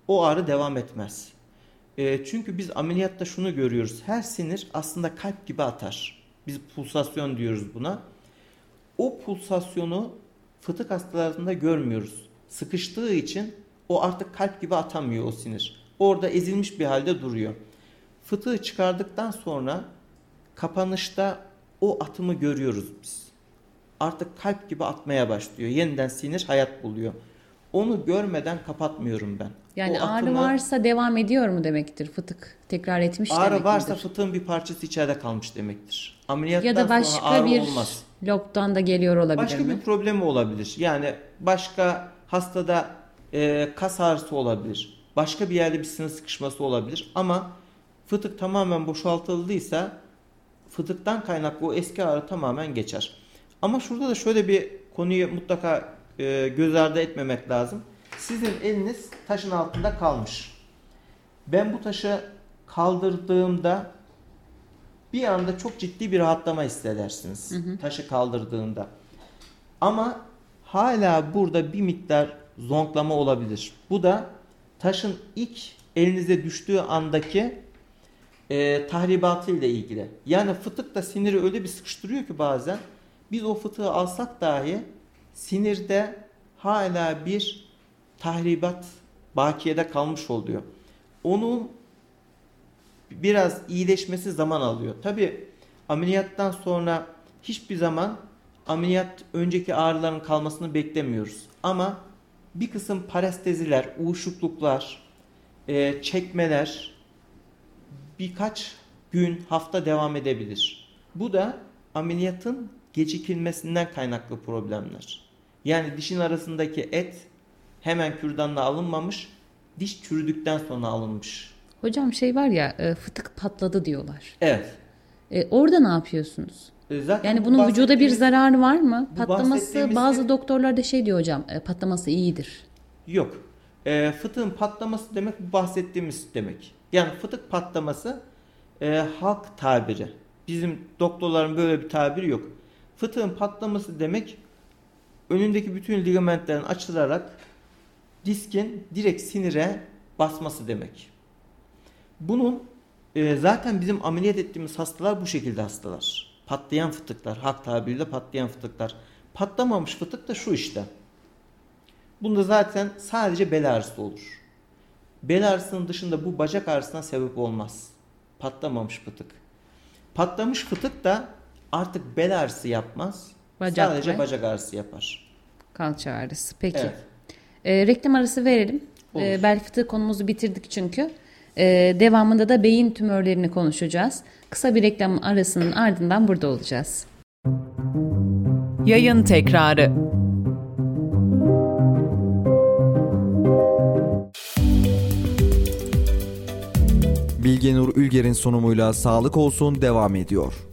o ağrı devam etmez. E, çünkü biz ameliyatta şunu görüyoruz. Her sinir aslında kalp gibi atar. Biz pulsasyon diyoruz buna. O pulsasyonu fıtık hastalarında görmüyoruz. Sıkıştığı için o artık kalp gibi atamıyor o sinir. Orada ezilmiş bir halde duruyor. Fıtığı çıkardıktan sonra kapanışta o atımı görüyoruz biz. Artık kalp gibi atmaya başlıyor. Yeniden sinir hayat buluyor. Onu görmeden kapatmıyorum ben. Yani o ağrı atımı, varsa devam ediyor mu demektir? Fıtık tekrar etmiş ağrı demek varsa midir? fıtığın bir parçası içeride kalmış demektir. Ameliyattan Ya da sonra başka ağrı bir olmaz. lobdan da geliyor olabilir Başka mi? bir problemi olabilir. Yani başka hastada e, kas ağrısı olabilir. Başka bir yerde bir sinir sıkışması olabilir. Ama fıtık tamamen boşaltıldıysa fıtıktan kaynaklı o eski ağrı tamamen geçer. Ama şurada da şöyle bir konuyu mutlaka e, göz ardı etmemek lazım. Sizin eliniz taşın altında kalmış. Ben bu taşı kaldırdığımda bir anda çok ciddi bir rahatlama hissedersiniz. Taşı kaldırdığında. Ama hala burada bir miktar zonklama olabilir. Bu da taşın ilk elinize düştüğü andaki e, tahribatı ile ilgili. Yani fıtık da siniri öyle bir sıkıştırıyor ki bazen biz o fıtığı alsak dahi sinirde hala bir tahribat bakiyede kalmış oluyor. Onun biraz iyileşmesi zaman alıyor. Tabi ameliyattan sonra hiçbir zaman ameliyat önceki ağrıların kalmasını beklemiyoruz. Ama bir kısım paresteziler, uyuşukluklar, e, çekmeler birkaç gün, hafta devam edebilir. Bu da ameliyatın gecikilmesinden kaynaklı problemler. Yani dişin arasındaki et hemen kürdanla alınmamış, diş çürüdükten sonra alınmış. Hocam şey var ya e, fıtık patladı diyorlar. Evet. E, orada ne yapıyorsunuz? E, Zaten Yani bu bunun vücuda bir zararı var mı? Patlaması bazı şey- doktorlar da şey diyor hocam e, patlaması iyidir. Yok. E, fıtığın patlaması demek bu bahsettiğimiz demek. Yani fıtık patlaması e, halk tabiri. Bizim doktorların böyle bir tabiri yok. Fıtığın patlaması demek önündeki bütün ligamentlerin açılarak diskin direkt sinire basması demek. Bunun e, zaten bizim ameliyat ettiğimiz hastalar bu şekilde hastalar. Patlayan fıtıklar, halk tabiriyle patlayan fıtıklar. Patlamamış fıtık da şu işte. Bunda zaten sadece bel ağrısı olur. Bel ağrısının dışında bu bacak ağrısına sebep olmaz. Patlamamış fıtık. Patlamış fıtık da artık bel ağrısı yapmaz. Bacak sadece ve- bacak ağrısı yapar. Kalça ağrısı. Peki. Evet. E, reklam arası verelim. Olur. E, bel fıtığı konumuzu bitirdik çünkü. E, devamında da beyin tümörlerini konuşacağız. Kısa bir reklam arasının ardından burada olacağız. Yayın tekrarı. Bilgenur Ülger'in sunumuyla Sağlık Olsun devam ediyor.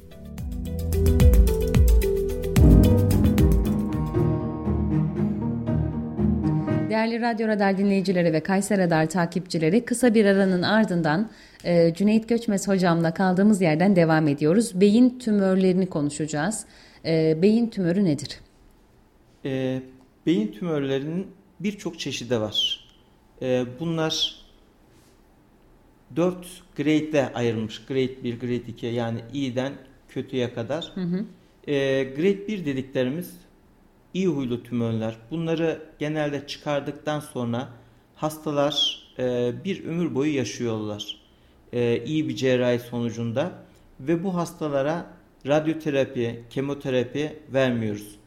Değerli Radyo Radar dinleyicileri ve Kayser Radar takipçileri kısa bir aranın ardından e, Cüneyt Göçmez hocamla kaldığımız yerden devam ediyoruz. Beyin tümörlerini konuşacağız. E, beyin tümörü nedir? E, beyin tümörlerinin birçok çeşidi var. E, bunlar 4 grade'de ayrılmış. Grade 1, grade 2 yani iyiden kötüye kadar. E, grade 1 dediklerimiz iyi huylu tümörler. Bunları genelde çıkardıktan sonra hastalar e, bir ömür boyu yaşıyorlar. E, iyi bir cerrahi sonucunda ve bu hastalara radyoterapi, kemoterapi vermiyoruz.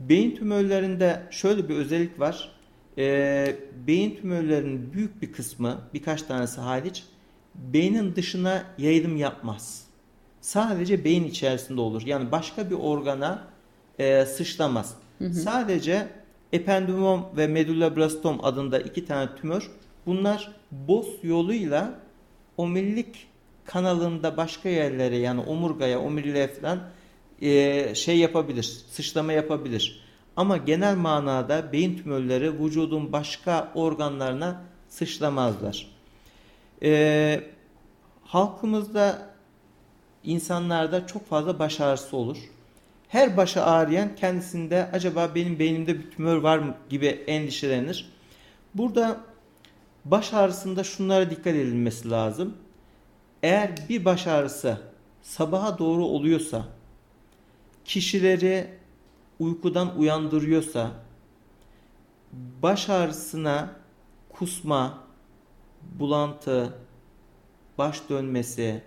Beyin tümörlerinde şöyle bir özellik var. E, beyin tümörlerinin büyük bir kısmı, birkaç tanesi hariç, beynin dışına yayılım yapmaz. Sadece beyin içerisinde olur. Yani başka bir organa e, sıçramaz. Sadece ependimom ve medulloblastom adında iki tane tümör. Bunlar BOS yoluyla omurilik kanalında başka yerlere yani omurgaya, omuriliğe falan e, şey yapabilir, sıçrama yapabilir. Ama genel manada beyin tümörleri vücudun başka organlarına sıçramazlar. E, halkımızda insanlarda çok fazla baş ağrısı olur. Her başı ağrıyan kendisinde acaba benim beynimde bir tümör var mı gibi endişelenir. Burada baş ağrısında şunlara dikkat edilmesi lazım. Eğer bir baş ağrısı sabaha doğru oluyorsa, kişileri uykudan uyandırıyorsa, baş ağrısına kusma, bulantı, baş dönmesi,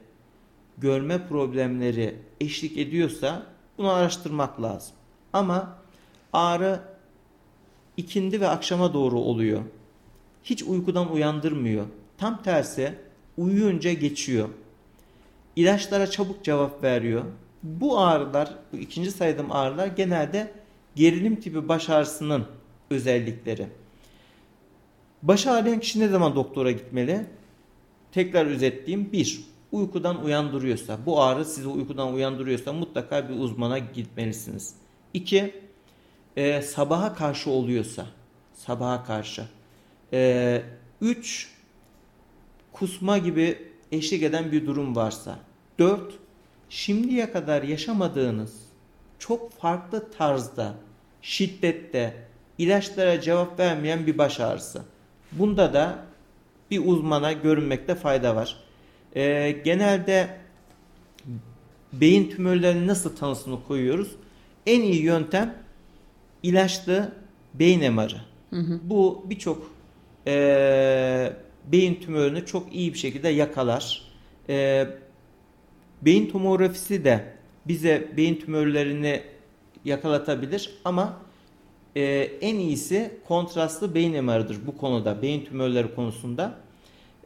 görme problemleri eşlik ediyorsa bunu araştırmak lazım. Ama ağrı ikindi ve akşama doğru oluyor. Hiç uykudan uyandırmıyor. Tam tersi uyuyunca geçiyor. İlaçlara çabuk cevap veriyor. Bu ağrılar, bu ikinci saydığım ağrılar genelde gerilim tipi baş ağrısının özellikleri. Baş ağrıyan kişi ne zaman doktora gitmeli? Tekrar özetleyeyim. Bir, uykudan uyandırıyorsa, bu ağrı sizi uykudan uyandırıyorsa mutlaka bir uzmana gitmelisiniz. İki, e, sabaha karşı oluyorsa, sabaha karşı. E, üç, kusma gibi eşlik eden bir durum varsa. Dört, şimdiye kadar yaşamadığınız çok farklı tarzda, şiddette, ilaçlara cevap vermeyen bir baş ağrısı. Bunda da bir uzmana görünmekte fayda var. Ee, genelde beyin tümörlerinin nasıl tanısını koyuyoruz? En iyi yöntem ilaçlı beyin MR'ı. Bu birçok e, beyin tümörünü çok iyi bir şekilde yakalar. E, beyin tomografisi de bize beyin tümörlerini yakalatabilir ama e, en iyisi kontrastlı beyin MR'ıdır bu konuda, beyin tümörleri konusunda.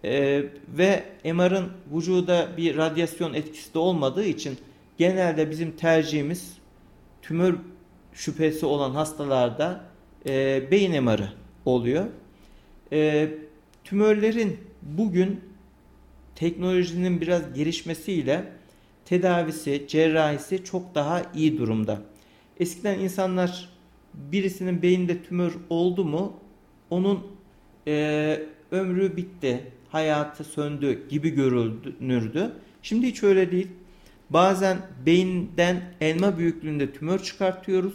E, ve MR'ın vücuda bir radyasyon etkisi de olmadığı için genelde bizim tercihimiz tümör şüphesi olan hastalarda e, beyin MR'ı oluyor. E, tümörlerin bugün teknolojinin biraz gelişmesiyle tedavisi, cerrahisi çok daha iyi durumda. Eskiden insanlar birisinin beyinde tümör oldu mu onun e, ömrü bitti, hayatı söndü gibi görülürdü. Şimdi hiç öyle değil. Bazen beyinden elma büyüklüğünde tümör çıkartıyoruz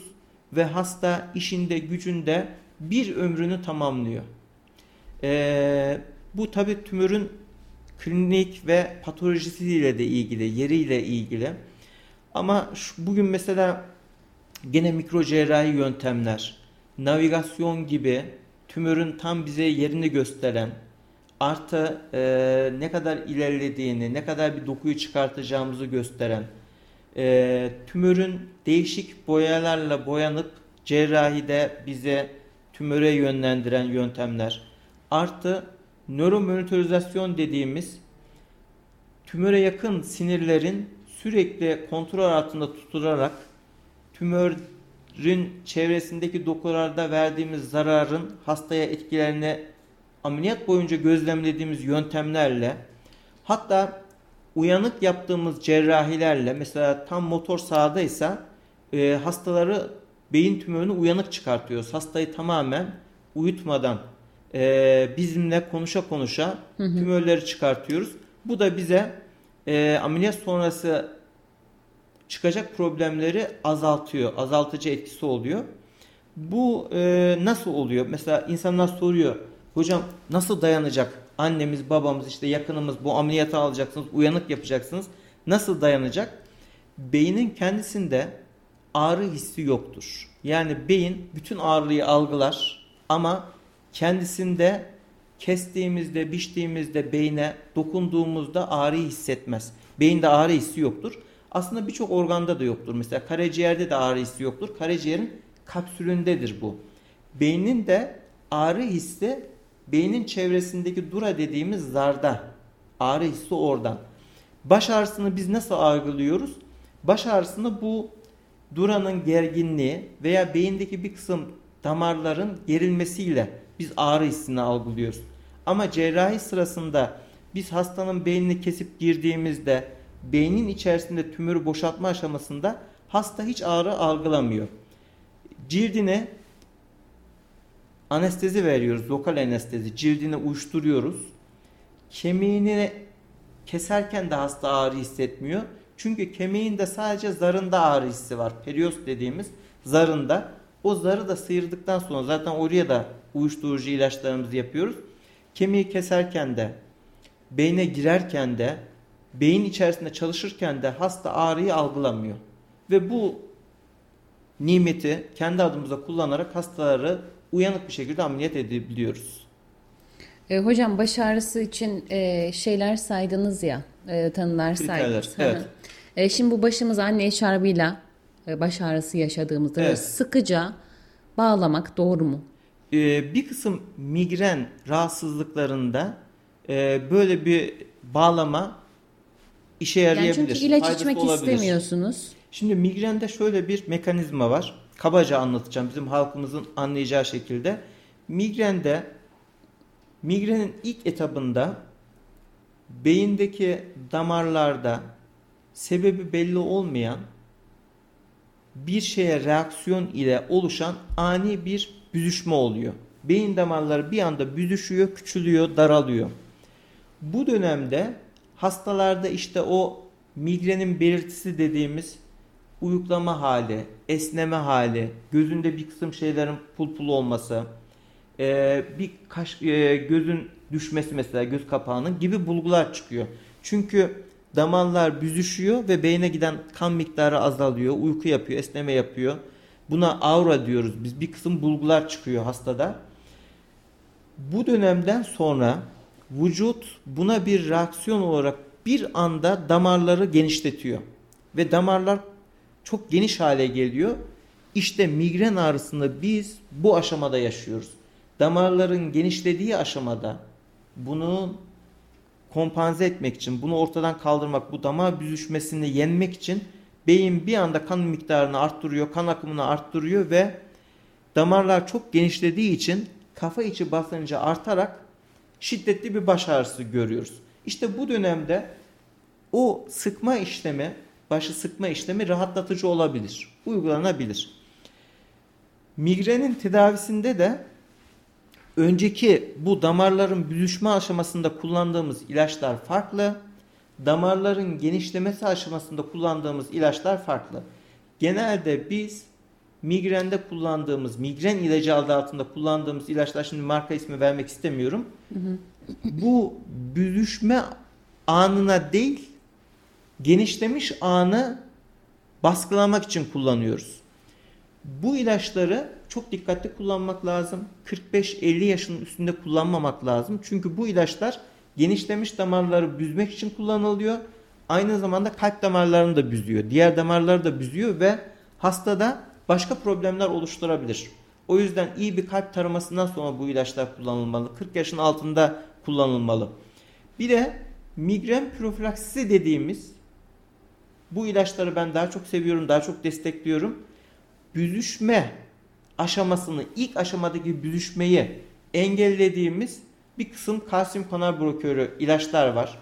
ve hasta işinde gücünde bir ömrünü tamamlıyor. Ee, bu tabi tümörün klinik ve patolojisiyle de ilgili, yeriyle ilgili. Ama şu, bugün mesela gene mikro cerrahi yöntemler, navigasyon gibi tümörün tam bize yerini gösteren, artı e, ne kadar ilerlediğini, ne kadar bir dokuyu çıkartacağımızı gösteren, e, tümörün değişik boyalarla boyanıp cerrahide bize tümöre yönlendiren yöntemler, artı nöromonitorizasyon dediğimiz tümöre yakın sinirlerin sürekli kontrol altında tutularak tümörün çevresindeki dokularda verdiğimiz zararın hastaya etkilerini ameliyat boyunca gözlemlediğimiz yöntemlerle hatta uyanık yaptığımız cerrahilerle mesela tam motor sahadaysa e, hastaları beyin tümörünü uyanık çıkartıyoruz. Hastayı tamamen uyutmadan e, bizimle konuşa konuşa hı hı. tümörleri çıkartıyoruz. Bu da bize e, ameliyat sonrası çıkacak problemleri azaltıyor. Azaltıcı etkisi oluyor. Bu e, nasıl oluyor? Mesela insanlar soruyor. Hocam nasıl dayanacak? Annemiz, babamız, işte yakınımız bu ameliyatı alacaksınız, uyanık yapacaksınız. Nasıl dayanacak? Beynin kendisinde ağrı hissi yoktur. Yani beyin bütün ağrıyı algılar ama kendisinde kestiğimizde, biçtiğimizde beyne dokunduğumuzda ağrıyı hissetmez. Beyinde ağrı hissi yoktur. Aslında birçok organda da yoktur. Mesela karaciğerde de ağrı hissi yoktur. Karaciğerin kapsülündedir bu. Beynin de ağrı hissi beynin çevresindeki dura dediğimiz zarda. Ağrı hissi oradan. Baş ağrısını biz nasıl algılıyoruz? Baş ağrısını bu duranın gerginliği veya beyindeki bir kısım damarların gerilmesiyle biz ağrı hissini algılıyoruz. Ama cerrahi sırasında biz hastanın beynini kesip girdiğimizde beynin içerisinde tümörü boşaltma aşamasında hasta hiç ağrı algılamıyor. Cildine anestezi veriyoruz, lokal anestezi. Cildine uyuşturuyoruz. Kemiğini keserken de hasta ağrı hissetmiyor. Çünkü kemiğinde sadece zarında ağrı hissi var. Perios dediğimiz zarında. O zarı da sıyırdıktan sonra zaten oraya da uyuşturucu ilaçlarımızı yapıyoruz. Kemiği keserken de, beyne girerken de, beyin içerisinde çalışırken de hasta ağrıyı algılamıyor. Ve bu nimeti kendi adımıza kullanarak hastaları uyanık bir şekilde ameliyat edebiliyoruz. E, hocam baş ağrısı için e, şeyler saydınız ya, e, tanılar Kriterler, saydınız. evet. E, şimdi bu başımız anne eşarbıyla e, baş ağrısı yaşadığımızda Evet. sıkıca bağlamak doğru mu? Ee, bir kısım migren rahatsızlıklarında e, böyle bir bağlama işe yarayabilir. Yani çünkü ilaç faydası içmek olabilir. istemiyorsunuz. Şimdi migrende şöyle bir mekanizma var. Kabaca anlatacağım bizim halkımızın anlayacağı şekilde. Migrende migrenin ilk etabında beyindeki damarlarda sebebi belli olmayan bir şeye reaksiyon ile oluşan ani bir büzüşme oluyor. Beyin damarları bir anda büzüşüyor, küçülüyor, daralıyor. Bu dönemde hastalarda işte o migrenin belirtisi dediğimiz uyuklama hali, esneme hali, gözünde bir kısım şeylerin pul pul olması, e, bir kaş, e, gözün düşmesi mesela göz kapağının gibi bulgular çıkıyor. Çünkü damarlar büzüşüyor ve beyne giden kan miktarı azalıyor, uyku yapıyor, esneme yapıyor. Buna aura diyoruz biz. Bir kısım bulgular çıkıyor hastada. Bu dönemden sonra vücut buna bir reaksiyon olarak bir anda damarları genişletiyor. Ve damarlar çok geniş hale geliyor. İşte migren ağrısını biz bu aşamada yaşıyoruz. Damarların genişlediği aşamada bunu kompanze etmek için, bunu ortadan kaldırmak, bu damar büzüşmesini yenmek için beyin bir anda kan miktarını arttırıyor, kan akımını arttırıyor ve damarlar çok genişlediği için kafa içi basıncı artarak şiddetli bir baş ağrısı görüyoruz. İşte bu dönemde o sıkma işlemi, başı sıkma işlemi rahatlatıcı olabilir, uygulanabilir. Migrenin tedavisinde de önceki bu damarların büzüşme aşamasında kullandığımız ilaçlar farklı. Damarların genişlemesi aşamasında kullandığımız ilaçlar farklı. Genelde biz migrende kullandığımız, migren ilacı adı altında kullandığımız ilaçlar şimdi marka ismi vermek istemiyorum. Bu büzüşme anına değil, genişlemiş anı baskılamak için kullanıyoruz. Bu ilaçları çok dikkatli kullanmak lazım. 45-50 yaşının üstünde kullanmamak lazım. Çünkü bu ilaçlar genişlemiş damarları büzmek için kullanılıyor. Aynı zamanda kalp damarlarını da büzüyor. Diğer damarları da büzüyor ve hastada başka problemler oluşturabilir. O yüzden iyi bir kalp taramasından sonra bu ilaçlar kullanılmalı. 40 yaşın altında kullanılmalı. Bir de migren profilaksisi dediğimiz bu ilaçları ben daha çok seviyorum, daha çok destekliyorum. Büzüşme aşamasını, ilk aşamadaki büzüşmeyi engellediğimiz bir kısım kalsiyum kanal blokörü ilaçlar var.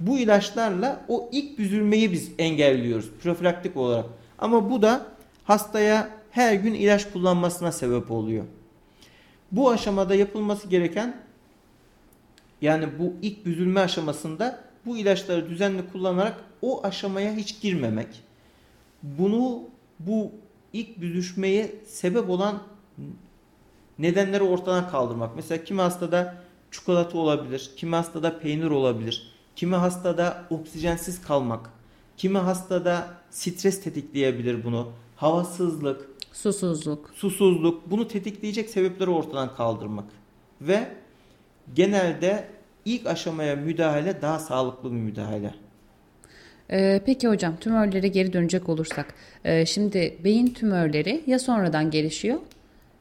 Bu ilaçlarla o ilk büzülmeyi biz engelliyoruz profilaktik olarak. Ama bu da hastaya her gün ilaç kullanmasına sebep oluyor. Bu aşamada yapılması gereken yani bu ilk büzülme aşamasında bu ilaçları düzenli kullanarak o aşamaya hiç girmemek. Bunu bu ilk büzüşmeye sebep olan nedenleri ortadan kaldırmak. Mesela kimi hastada çikolata olabilir, kimi hastada peynir olabilir, kimi hastada oksijensiz kalmak, kimi hastada stres tetikleyebilir bunu, havasızlık, Susuzluk. susuzluk bunu tetikleyecek sebepleri ortadan kaldırmak ve genelde ilk aşamaya müdahale daha sağlıklı bir müdahale. Ee, peki hocam tümörlere geri dönecek olursak. Ee, şimdi beyin tümörleri ya sonradan gelişiyor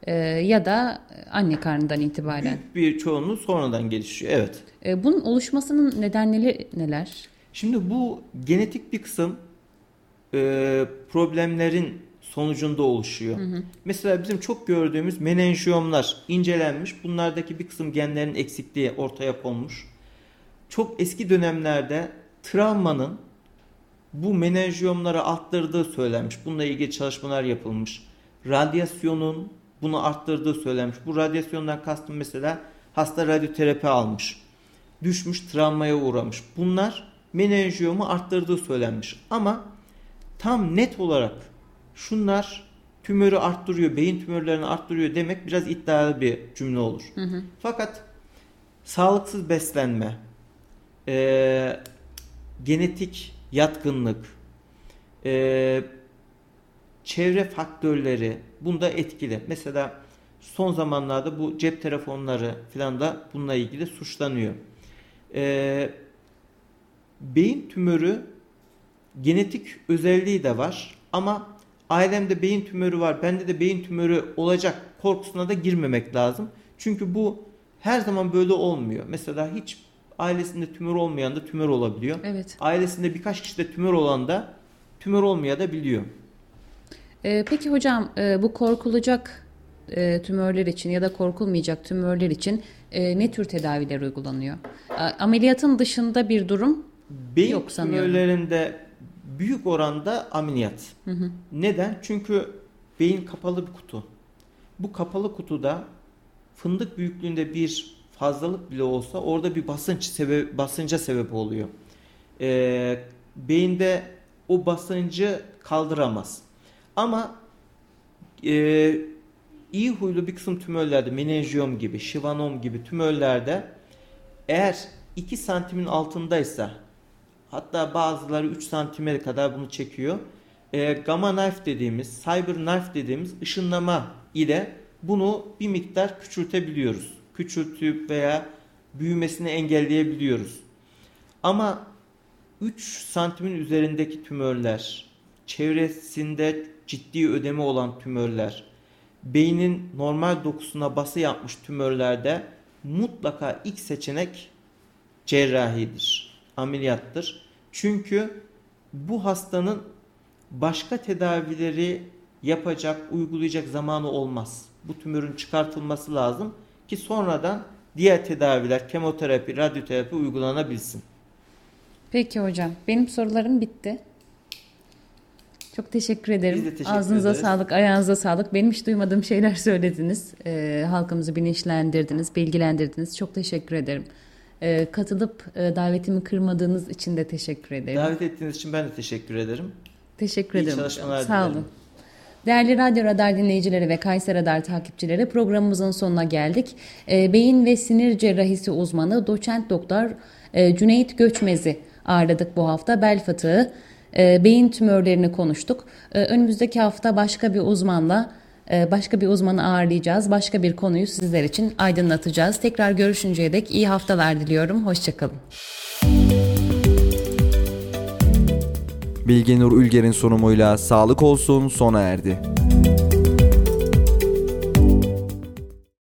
e, ya da anne karnından itibaren. Büyük bir çoğunluğu sonradan gelişiyor. Evet. Ee, bunun oluşmasının nedenleri neler? Şimdi bu genetik bir kısım e, problemlerin sonucunda oluşuyor. Mesela bizim çok gördüğümüz menenjiyomlar incelenmiş. Bunlardaki bir kısım genlerin eksikliği ortaya konmuş. Çok eski dönemlerde travmanın bu menenjiyomları arttırdığı söylenmiş. Bununla ilgili çalışmalar yapılmış. Radyasyonun bunu arttırdığı söylenmiş. Bu radyasyondan kastım mesela hasta radyoterapi almış. Düşmüş travmaya uğramış. Bunlar menenjiyomu arttırdığı söylenmiş. Ama tam net olarak şunlar tümörü arttırıyor, beyin tümörlerini arttırıyor demek biraz iddialı bir cümle olur. Hı hı. Fakat sağlıksız beslenme, e, genetik yatkınlık, e, çevre faktörleri bunda etkili. Mesela son zamanlarda bu cep telefonları falan da bununla ilgili suçlanıyor. E, beyin tümörü genetik özelliği de var ama ailemde beyin tümörü var, bende de beyin tümörü olacak korkusuna da girmemek lazım. Çünkü bu her zaman böyle olmuyor. Mesela hiç ailesinde tümör olmayan da tümör olabiliyor. Evet. Ailesinde birkaç kişide tümör olan da tümör olmaya da biliyor. Ee, peki hocam e, bu korkulacak e, tümörler için ya da korkulmayacak tümörler için e, ne tür tedaviler uygulanıyor? A, ameliyatın dışında bir durum Beyin yok sanıyorum. tümörlerinde büyük oranda ameliyat. Hı hı. Neden? Çünkü beyin kapalı bir kutu. Bu kapalı kutuda fındık büyüklüğünde bir fazlalık bile olsa orada bir basınç sebep basınca sebep oluyor. Ee, beyinde o basıncı kaldıramaz. Ama e, iyi huylu bir kısım tümörlerde menenjiyom gibi, şivanom gibi tümörlerde eğer 2 santimin altındaysa hatta bazıları 3 santime kadar bunu çekiyor. E, gamma knife dediğimiz, cyber knife dediğimiz ışınlama ile bunu bir miktar küçültebiliyoruz. Küçültüp veya büyümesini engelleyebiliyoruz. Ama 3 santimin üzerindeki tümörler, çevresinde ciddi ödemi olan tümörler, beynin normal dokusuna bası yapmış tümörlerde mutlaka ilk seçenek cerrahidir, ameliyattır. Çünkü bu hastanın başka tedavileri yapacak, uygulayacak zamanı olmaz. Bu tümörün çıkartılması lazım ki sonradan diğer tedaviler, kemoterapi, radyoterapi uygulanabilsin. Peki hocam. Benim sorularım bitti. Çok teşekkür ederim. Biz de teşekkür Ağzınıza ederiz. sağlık, ayağınıza sağlık. Benim hiç duymadığım şeyler söylediniz. Ee, halkımızı bilinçlendirdiniz, bilgilendirdiniz. Çok teşekkür ederim. Ee, katılıp e, davetimi kırmadığınız için de teşekkür ederim. Davet ettiğiniz için ben de teşekkür ederim. Teşekkür İyi ederim. çalışmalar hocam. Sağ dilerim. olun. Değerli Radyo Radar dinleyicileri ve Kayser Radar takipçileri programımızın sonuna geldik. Ee, beyin ve sinir cerrahisi uzmanı doçent doktor e, Cüneyt Göçmez'i ağırladık bu hafta. Bel fıtığı, e, beyin tümörlerini konuştuk. E, önümüzdeki hafta başka bir uzmanla başka bir uzmanı ağırlayacağız. Başka bir konuyu sizler için aydınlatacağız. Tekrar görüşünceye dek iyi haftalar diliyorum. Hoşçakalın. Bilgenur Ülger'in sunumuyla Sağlık Olsun sona erdi.